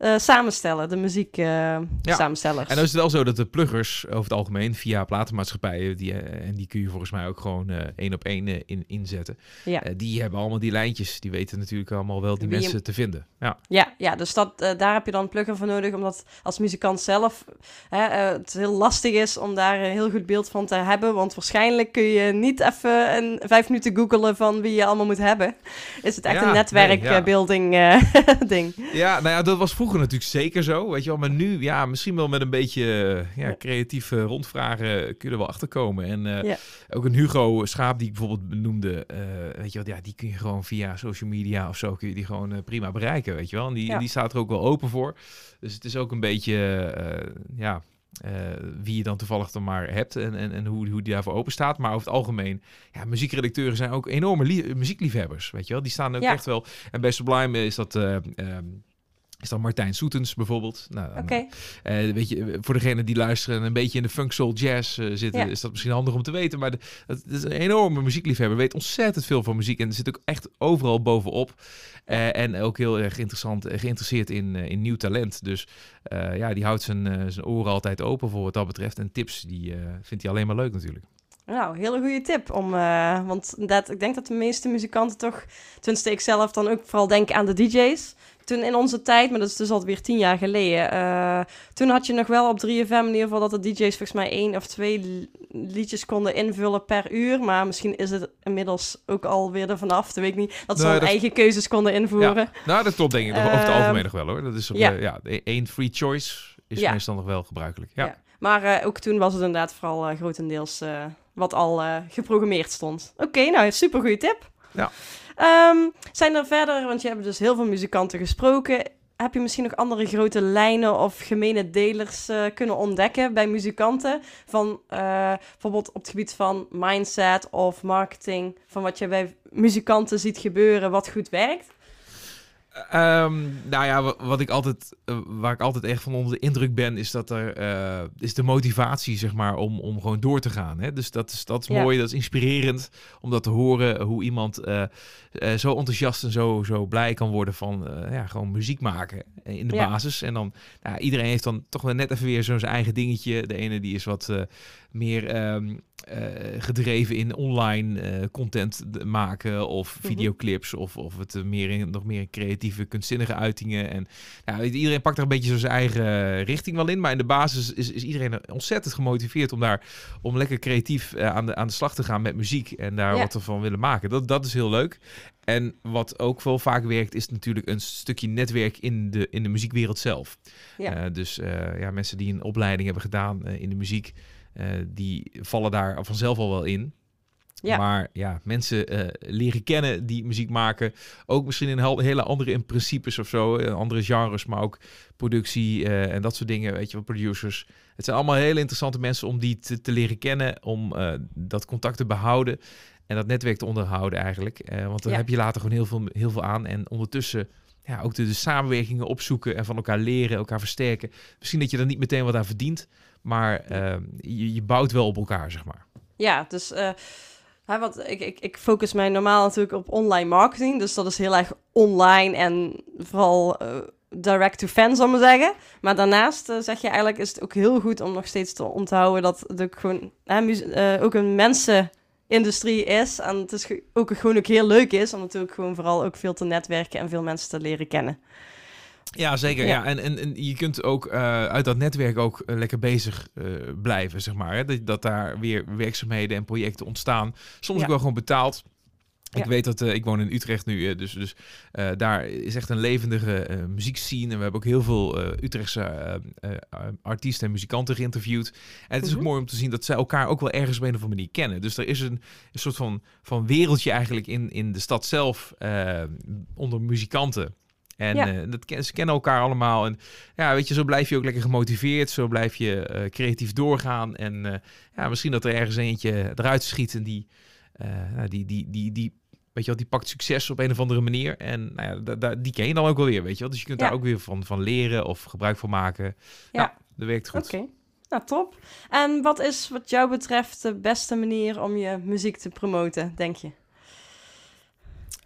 uh, samenstellen, de muziek uh, ja. samenstellers. En dan is het wel zo dat de pluggers over het algemeen via platenmaatschappijen, die, uh, en die kun je volgens mij ook gewoon één op één in, inzetten. Ja. die hebben allemaal die lijntjes, die weten natuurlijk allemaal wel die mensen te vinden. Ja, ja, ja dus dat, daar heb je dan een plugger voor nodig, omdat als muzikant zelf het heel lastig is om daar een heel goed beeld van te hebben, want waarschijnlijk kun je niet even een vijf minuten googelen van wie je allemaal moet hebben. Is het echt een netwerkbuilding nee, ding. Ja, nou ja, dat was vroeger natuurlijk zeker zo, weet je wel. Maar nu, ja, misschien wel met een beetje ja, creatief rondvragen kun je er wel achter komen. En uh, ook een Hugo Schaap die ik bijvoorbeeld benoemde, uh, weet je wel, ja, die kun je gewoon via social media of zo kun je die gewoon uh, prima bereiken, weet je wel. En die, die staat er ook wel open voor. Dus het is ook een beetje, ja, uh, wie je dan toevallig dan maar hebt en, en, en hoe, hoe die daarvoor open staat. Maar over het algemeen, ja, muziekredacteuren zijn ook enorme muziekliefhebbers, weet je wel. Die staan ook echt wel... En bij Sublime is dat... Uh, is dan Martijn Soetens bijvoorbeeld. Nou, Oké. Uh, weet je, voor degene die luisteren en een beetje in de funk soul jazz uh, zitten, is dat misschien handig om te weten. Maar het is een enorme muziekliefhebber, weet ontzettend veel van muziek en zit ook echt overal bovenop. Uh, en ook heel erg interessant, geïnteresseerd in, in nieuw talent. Dus ja, die houdt zijn, zijn oren altijd open voor wat dat betreft. En tips, die vindt hij alleen maar leuk natuurlijk. Nou, hele goede tip. Om, want dat, ik denk dat de meeste muzikanten toch, tenminste ik zelf dan ook vooral denk aan de DJ's toen in onze tijd, maar dat is dus alweer tien jaar geleden. Uh, toen had je nog wel op 3FM in ieder geval dat de DJ's volgens mij één of twee liedjes konden invullen per uur. Maar misschien is het inmiddels ook alweer er vanaf. Dat weet ik niet. Dat ze nee, eigen keuzes konden invoeren. Ja. Nou, dat klopt denk ik. over het ehm, algemeen nog wel hoor. Dat is op, ja. Uh, ja, één free choice is meestal nog wel gebruikelijk. Ja. Maar uh, ook toen was het inderdaad vooral grotendeels wat al geprogrammeerd stond. Oké, okay, nou super goede tip. Ja. Um, zijn er verder, want je hebt dus heel veel muzikanten gesproken. Heb je misschien nog andere grote lijnen of gemene delers uh, kunnen ontdekken bij muzikanten? Van uh, bijvoorbeeld op het gebied van mindset of marketing, van wat je bij muzikanten ziet gebeuren, wat goed werkt? Um, nou ja, wat ik altijd, uh, waar ik altijd echt van onder de indruk ben, is dat er uh, is de motivatie, zeg maar, om, om gewoon door te gaan. Hè? Dus dat is, dat is ja. mooi, dat is inspirerend om dat te horen, hoe iemand uh, zo enthousiast en zo, zo blij kan worden van ja, gewoon muziek maken in de ja. basis. En dan, nou, iedereen heeft dan toch wel net even weer zo'n zijn eigen dingetje. De ene die is wat meer um, uh, gedreven in online uh, content maken of mhm. videoclips of, of het meer in, nog meer creatieve, kunstzinnige uitingen. En nou, iedereen pakt er een beetje zo zijn eigen richting wel in, maar in de basis is, is iedereen ontzettend gemotiveerd om daar om lekker creatief uh, aan, de, aan de slag te gaan met muziek en daar ja. wat van willen maken. Dat, dat is heel leuk. En wat ook wel vaak werkt, is natuurlijk een stukje netwerk in de, in de muziekwereld zelf. Ja. dus ja, mensen die een opleiding hebben gedaan in de muziek. Uh, die vallen daar vanzelf al wel in. Ja. Maar ja, mensen uh, leren kennen die muziek maken. Ook misschien in hele andere in principes of zo. Uh, andere genres, maar ook productie uh, en dat soort dingen. Weet je wel, producers. Het zijn allemaal hele interessante mensen om die te, te leren kennen. Om dat contact te behouden. En dat netwerk te onderhouden eigenlijk. want dan ja. heb je later gewoon heel veel, heel veel aan. En ondertussen ja, ook de, de samenwerkingen opzoeken en van elkaar leren, elkaar versterken. Misschien dat je er niet meteen wat aan verdient. Maar uh, je, je, bouwt wel op elkaar, zeg maar. Ja, dus uh, wat, ik, ik, ik focus mij normaal natuurlijk op online marketing. Dus dat is heel erg online en vooral uh, direct to fan, zal ik maar zeggen. Maar daarnaast zeg je eigenlijk, is het ook heel goed om nog steeds te onthouden dat het ook gewoon ook een mensenindustrie is. En het is ook gewoon ook heel leuk is om natuurlijk gewoon vooral ook veel te netwerken en veel mensen te leren kennen. Ja, zeker. Ja. En, en, en je kunt ook uh, uit dat netwerk ook uh, lekker bezig uh, blijven, zeg maar. Hè? Dat, dat daar weer werkzaamheden en projecten ontstaan. Soms ja. ook wel gewoon betaald. Ik weet dat ik woon in Utrecht nu, dus, dus daar is echt een levendige muziekscene. En we hebben ook heel veel Utrechtse artiesten en muzikanten geïnterviewd. En het is ook mhm. mooi om te zien dat zij elkaar ook wel ergens op een of andere manier kennen. Dus er is een, een soort van, van wereldje eigenlijk in, in de stad zelf onder muzikanten. En ja. uh, dat, ze kennen elkaar allemaal. En ja, weet je, zo blijf je ook lekker gemotiveerd. Zo blijf je uh, creatief doorgaan. En uh, ja, misschien dat er ergens eentje eruit schiet en die, nou, die, die, die, die, weet je wel, die pakt succes op een of andere manier. En nou ja, die ken je dan ook wel weer, weet je wel. Dus je kunt ja. daar ook weer van, van leren of gebruik van maken. Ja, nou, dat werkt goed. Oké. Nou, top. En wat is wat jou betreft de beste manier om je muziek te promoten, denk je?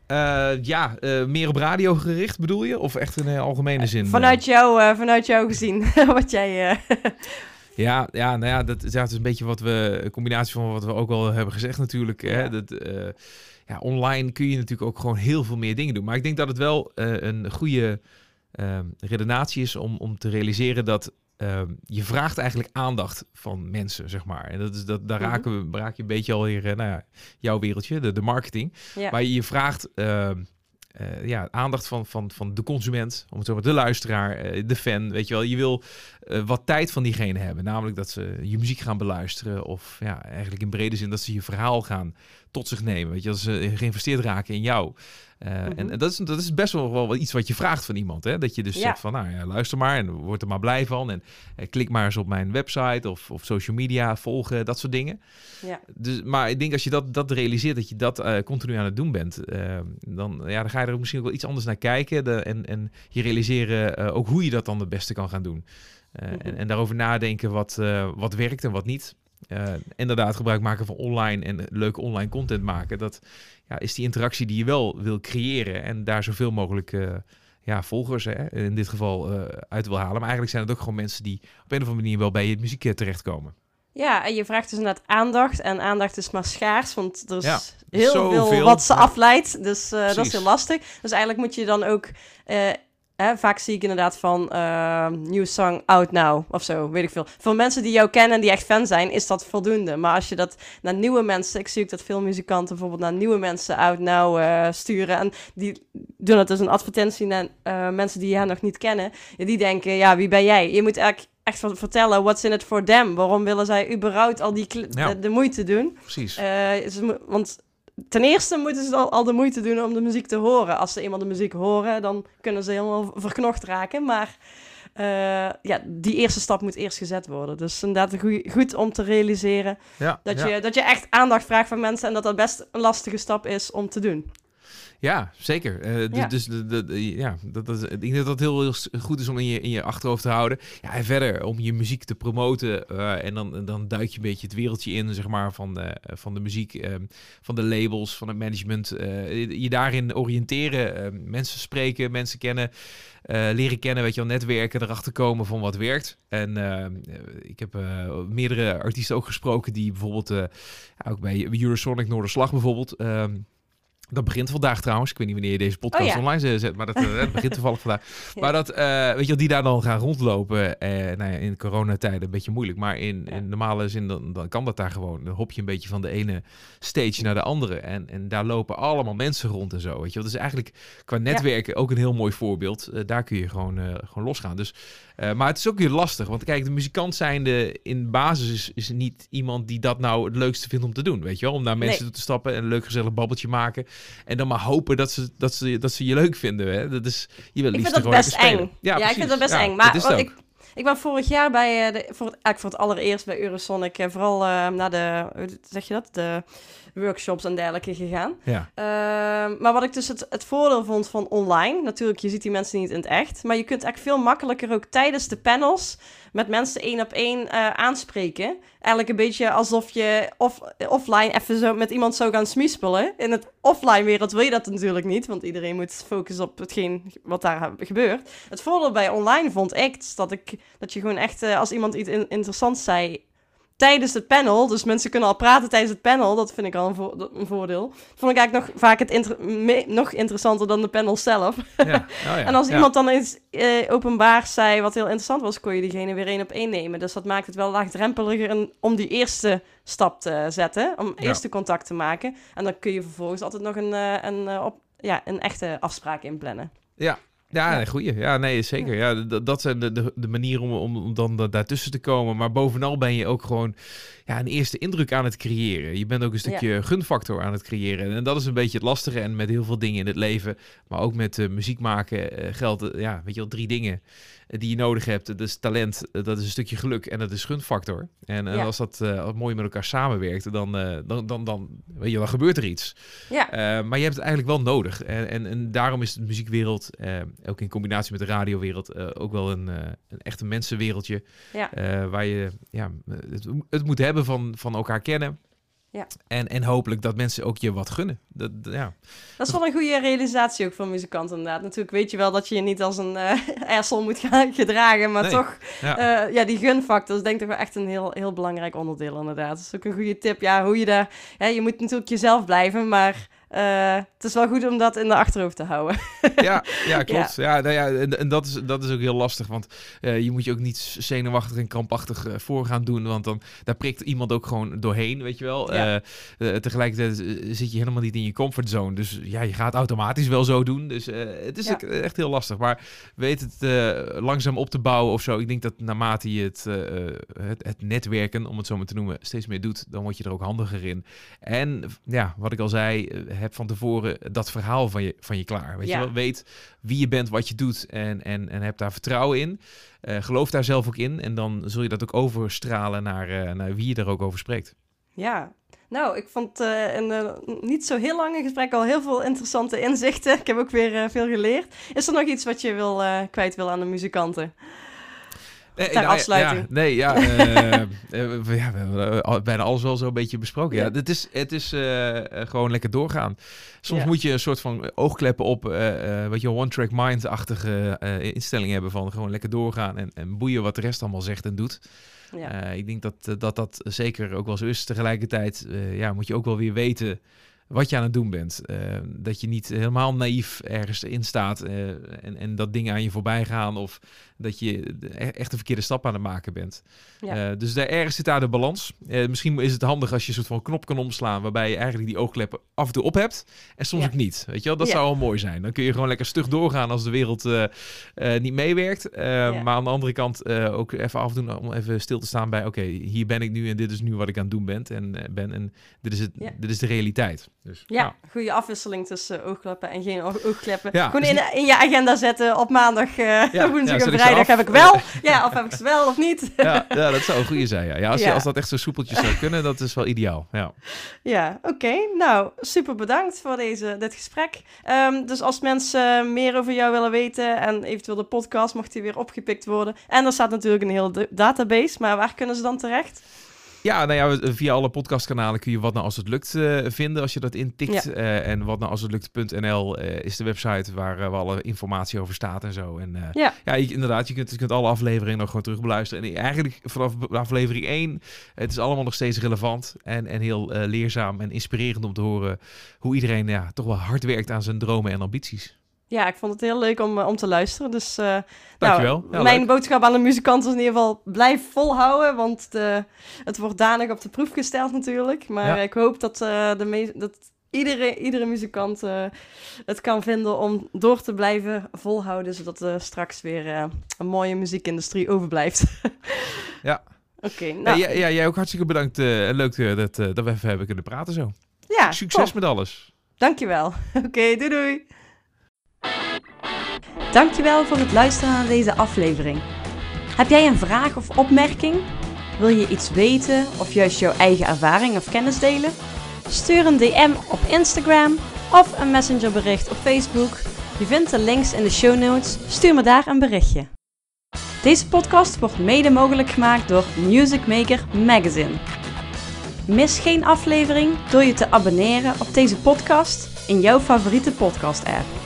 Uh, ja, uh, meer op radio gericht bedoel je? Of echt in een algemene zin? Vanuit, jou, vanuit jou gezien, wat jij... ja, ja, nou ja, dat, ja, het is een beetje wat we... Een combinatie van wat we ook al hebben gezegd natuurlijk. Ja. Hè? Dat, ja, online kun je natuurlijk ook gewoon heel veel meer dingen doen. Maar ik denk dat het wel een goede redenatie is om, om te realiseren dat Ehm, je vraagt eigenlijk aandacht van mensen, zeg maar. En dat is, dat, daar mhm. raken we, raak je een beetje alweer, uh, nou ja, jouw wereldje, de, de marketing. Ja. Maar je vraagt uh, uh, ja, aandacht van, van, van de consument, om het zo maar de luisteraar, uh, de fan, weet je wel. Je wil uh, wat tijd van diegene hebben, namelijk dat ze je muziek gaan beluisteren of ja, eigenlijk in brede zin dat ze je verhaal gaan tot zich nemen, weet je, dat ze geïnvesteerd raken in jou. Uh, mm -hmm. En dat is, dat is best wel, wel iets wat je vraagt van iemand. Hè? Dat je dus ja. zegt van, nou ja, luister maar en word er maar blij van. En klik maar eens op mijn website of, of social media, volgen, dat soort dingen. Ja. Dus, maar ik denk als je dat, dat realiseert, dat je dat uh, continu aan het doen bent, dan, ja, dan ga je er ook misschien ook wel iets anders naar kijken. De, en, en je realiseren ook hoe je dat dan het beste kan gaan doen. Mm -hmm. en, en, daarover nadenken wat, wat werkt en wat niet. inderdaad gebruik maken van online en leuke online content maken. Dat, ja, is die interactie die je wel wil creëren en daar zoveel mogelijk uh, ja, volgers hè, in dit geval uh, uit wil halen. Maar eigenlijk zijn het ook gewoon mensen die op een of andere manier wel bij je muziek terechtkomen. Ja, en je vraagt dus net aandacht. En aandacht is maar schaars, want er is ja, heel veel wat ze afleidt. Dus uh, dat is heel lastig. Dus eigenlijk moet je dan ook vaak zie ik inderdaad van uh, song out now of zo, weet ik veel. Voor mensen die jou kennen en die echt fan zijn, is dat voldoende. Maar als je dat naar nieuwe mensen, ik zie ook dat veel muzikanten bijvoorbeeld naar nieuwe mensen out now uh, sturen. En die doen dat dus een advertentie naar uh, mensen die je nog niet kennen. Die denken, ja, wie ben jij? Je moet eigenlijk echt vertellen, what's in it for them? Waarom willen zij überhaupt al die ja. de, moeite doen? Precies. want ten eerste moeten ze al, al, de moeite doen om de muziek te horen. Als ze eenmaal de muziek horen, dan kunnen ze helemaal verknocht raken. Maar uh, ja, die eerste stap moet eerst gezet worden. Dus inderdaad goed, goed om te realiseren ja, dat, ja. Je, dat je echt aandacht vraagt van mensen en dat dat best een lastige stap is om te doen. Ja, zeker. Uh, dus, ja. dus de, de, ja, dat, dat, ik denk dat dat heel, heel, goed is om in je, in je achterhoofd te houden. Ja, en verder om je muziek te promoten. Uh, en dan, dan duik je een beetje het wereldje in, zeg maar, van de, van de muziek, uh, van de labels, van het management. je daarin oriënteren, mensen spreken, mensen kennen. leren kennen, weet je wel, netwerken, erachter komen van wat werkt. En ik heb meerdere artiesten ook gesproken die bijvoorbeeld, ook bij Eurosonic Noorderslag bijvoorbeeld, ehm, dat begint vandaag trouwens. Ik weet niet wanneer je deze podcast oh, online zet, maar dat, uh, begint toevallig vandaag. Maar dat, uh, weet je, die daar dan gaan rondlopen. Uh, nou ja, in coronatijden een beetje moeilijk. Maar in, in normale zin, dan, dan kan dat daar gewoon. Dan hop je een beetje van de ene stage naar de andere. En, en daar lopen allemaal mensen rond en zo. Weet je, dat is eigenlijk qua netwerken ook een heel mooi voorbeeld. daar kun je gewoon, gewoon losgaan. Dus uh, maar het is ook weer lastig. Want kijk, de muzikant zijnde in basis is, is niet iemand die dat nou het leukste vindt om te doen. Weet je wel? Om naar mensen toe te stappen en een leuk gezellig babbeltje maken. En dan maar hopen dat ze, dat ze, dat ze je leuk vinden. Hè? Dat is, je wil ik vind dat best eng. Ja, ja ik vind dat best eng. Maar ik, ik ben vorig jaar bij, de, voor, het, eigenlijk voor het allereerst bij Eurosonic, uh, vooral uh, naar de, zeg je dat, de workshops en dergelijke gegaan. Ja. Ehm, maar wat ik dus het, het voordeel vond van online, natuurlijk, je ziet die mensen niet in het echt, maar je kunt echt veel makkelijker ook tijdens de panels met mensen één op één aanspreken. eigenlijk een beetje alsof je off, offline even zo met iemand zou gaan smispelen. In het offline wereld wil je dat natuurlijk niet, want iedereen moet focussen op hetgeen wat daar gebeurt. Het voordeel bij online vond ik dat, ik, dat je gewoon echt, als iemand iets interessants zei, tijdens het panel. Dus mensen kunnen al praten tijdens het panel. Dat vind ik al een, een voordeel. Vond ik eigenlijk nog vaak het nog interessanter dan de panel zelf. Ja. Oh ja. en als iemand dan eens uh, openbaar zei wat heel interessant was, kon je diegene weer één op één nemen. Dus dat maakt het wel laagdrempeliger om die eerste stap te zetten. Om eerste contact te maken. En dan kun je vervolgens altijd nog een, uh, een, uh, op, ja, een echte afspraak inplannen. Ja, ja, ja. goeie. Ja, nee, zeker. Ja, dat, zijn de, de, de manieren om, om, dan daartussen te komen. Maar bovenal ben je ook gewoon ja, een eerste indruk aan het creëren. Je bent ook een stukje gunfactor aan het creëren. En dat is een beetje het lastige. En met heel veel dingen in het leven, maar ook met uh, muziek maken, uh, geldt, ja, weet je wel, drie dingen die je nodig hebt. Dat is talent, dat is een stukje geluk en dat is gunfactor. En, en als dat mooi met elkaar samenwerkt, dan, dan, dan, dan, weet je, dan gebeurt er iets. Ja. Maar je hebt het eigenlijk wel nodig. En, en, en daarom is de muziekwereld, ook in combinatie met de radiowereld, ook wel een, een echte mensenwereldje. Ja. waar je ja, het, het moet hebben van, van elkaar kennen. Ja. En, en hopelijk dat mensen ook je wat gunnen. Dat, ja. dat is wel een goede realisatie ook van muzikanten inderdaad. Natuurlijk weet je wel dat je je niet als een uh, moet gaan gedragen, maar toch, ja. Uh, ja, die gunfactor is denk ik wel echt een heel, heel belangrijk onderdeel inderdaad. Dat is ook een goede tip. Ja, hoe je daar, ja, je moet natuurlijk jezelf blijven, maar uh, het is wel goed om dat in de achterhoofd te houden. ja, ja, klopt. Ja. nou ja, en, en, dat, is, dat is ook heel lastig. Want uh, je moet je ook niet zenuwachtig en krampachtig uh, voor gaan doen. Want dan daar prikt iemand ook gewoon doorheen, weet je wel. Ja. tegelijkertijd zit je helemaal niet in je comfortzone. Dus ja, je gaat automatisch wel zo doen. Dus het is ja. echt heel lastig. Maar weet het langzaam op te bouwen of zo. Ik denk dat naarmate je het, het, het netwerken, om het zo maar te noemen, steeds meer doet, dan word je er ook handiger in. En ja, wat ik al zei heb van tevoren dat verhaal van je, van je klaar. Weet je wel, weet wie je bent, wat je doet en, en, en heb daar vertrouwen in. Uh, geloof daar zelf ook in en dan zul je dat ook overstralen naar, uh, naar wie je er ook over spreekt. Ja, nou, ik vond uh, een niet zo heel lange gesprek al heel veel interessante inzichten. Ik heb ook weer veel geleerd. Is er nog iets wat je wil, kwijt wil aan de muzikanten? Nee, nou, afsluiting. Ja, nee, ja, uh, we, ja, we hebben bijna alles wel zo een beetje besproken. Ja, het is, het is uh, gewoon lekker doorgaan. Soms moet je een soort van oogkleppen op, wat je one-track mind-achtige instelling hebben van gewoon lekker doorgaan en, en boeien wat de rest allemaal zegt en doet. Ja. ik denk dat, dat dat zeker ook wel zo is. Tegelijkertijd ja, moet je ook wel weer weten wat je aan het doen bent. Uh, dat je niet helemaal naïef ergens in staat uh, en, en dat dingen aan je voorbij gaan of dat je e-, echt een verkeerde stap aan het maken bent. Ja. Uh, dus daar ergens zit daar de balans. misschien is het handig als je een soort van knop kan omslaan waarbij je eigenlijk die oogkleppen af en toe op hebt en soms ook niet. Weet je wel, dat zou wel mooi zijn. Dan kun je gewoon lekker stug doorgaan als de wereld niet meewerkt. Maar aan de andere kant ook even af en toe om even stil te staan bij oké, hier ben ik nu en dit is nu wat ik aan het doen ben en ben en dit is, het, dit is de realiteit. Dus, ja, nou. goede afwisseling tussen oogkleppen en geen oogkleppen. Gewoon in, in, je agenda zetten op maandag, woensdag en vrijdag heb ik wel. Ja, of heb ik ze wel of niet. ja, ja, dat zou een goede zijn. Ja. Ja, als, Je, als dat echt zo soepeltjes zou kunnen, dat is wel ideaal. Ja, ja oké. Nou, super bedankt voor deze, dit gesprek. Um, dus als mensen meer over jou willen weten en eventueel de podcast, mocht die weer opgepikt worden. En er staat natuurlijk een hele database, maar waar kunnen ze dan terecht? Ja, nou ja, via alle podcastkanalen kun je Wat Nou Als Het Lukt uh, vinden als je dat intikt. Ja. Uh, en Wat Nou Als Het Lukt.nl uh, is de website waar, waar alle informatie over staat en zo. En ja, ja je, inderdaad, je kunt, je kunt alle afleveringen nog gewoon terug beluisteren. En eigenlijk vanaf aflevering 1, het is allemaal nog steeds relevant en, en heel leerzaam en inspirerend om te horen hoe iedereen ja, toch wel hard werkt aan zijn dromen en ambities. Ja, ik vond het heel leuk om, om te luisteren. Dus uh, nou, mijn boodschap aan de muzikant is in ieder geval blijf volhouden. Want de, het wordt danig op de proef gesteld natuurlijk. Maar ik hoop dat, uh, de dat iedere, iedere muzikant uh, het kan vinden om door te blijven volhouden. Zodat er straks weer een mooie muziekindustrie overblijft. ja. Oké, nou. ja, ja, jij ook hartstikke bedankt. leuk dat, dat we even hebben kunnen praten zo. Ja, Succes met alles. Dankjewel. Oké, doei doei. Dankjewel voor het luisteren naar deze aflevering. Heb jij een vraag of opmerking? Wil je iets weten of juist jouw eigen ervaring of kennis delen? Stuur een DM op Instagram of een messengerbericht op Facebook. Je vindt de links in de show notes. Stuur me daar een berichtje. Deze podcast wordt mede mogelijk gemaakt door Music Maker Magazine. Mis geen aflevering door je te abonneren op deze podcast in jouw favoriete podcast-app.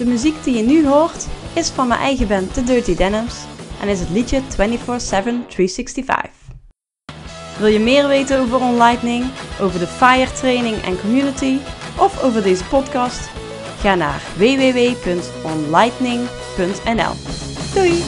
De muziek die je nu hoort is van mijn eigen band The Dirty Denims en is het liedje 24-7 365. Wil je meer weten over OnLightning, over de FIRE training en community of over deze podcast? Ga naar www.onlightning.nl. Doei!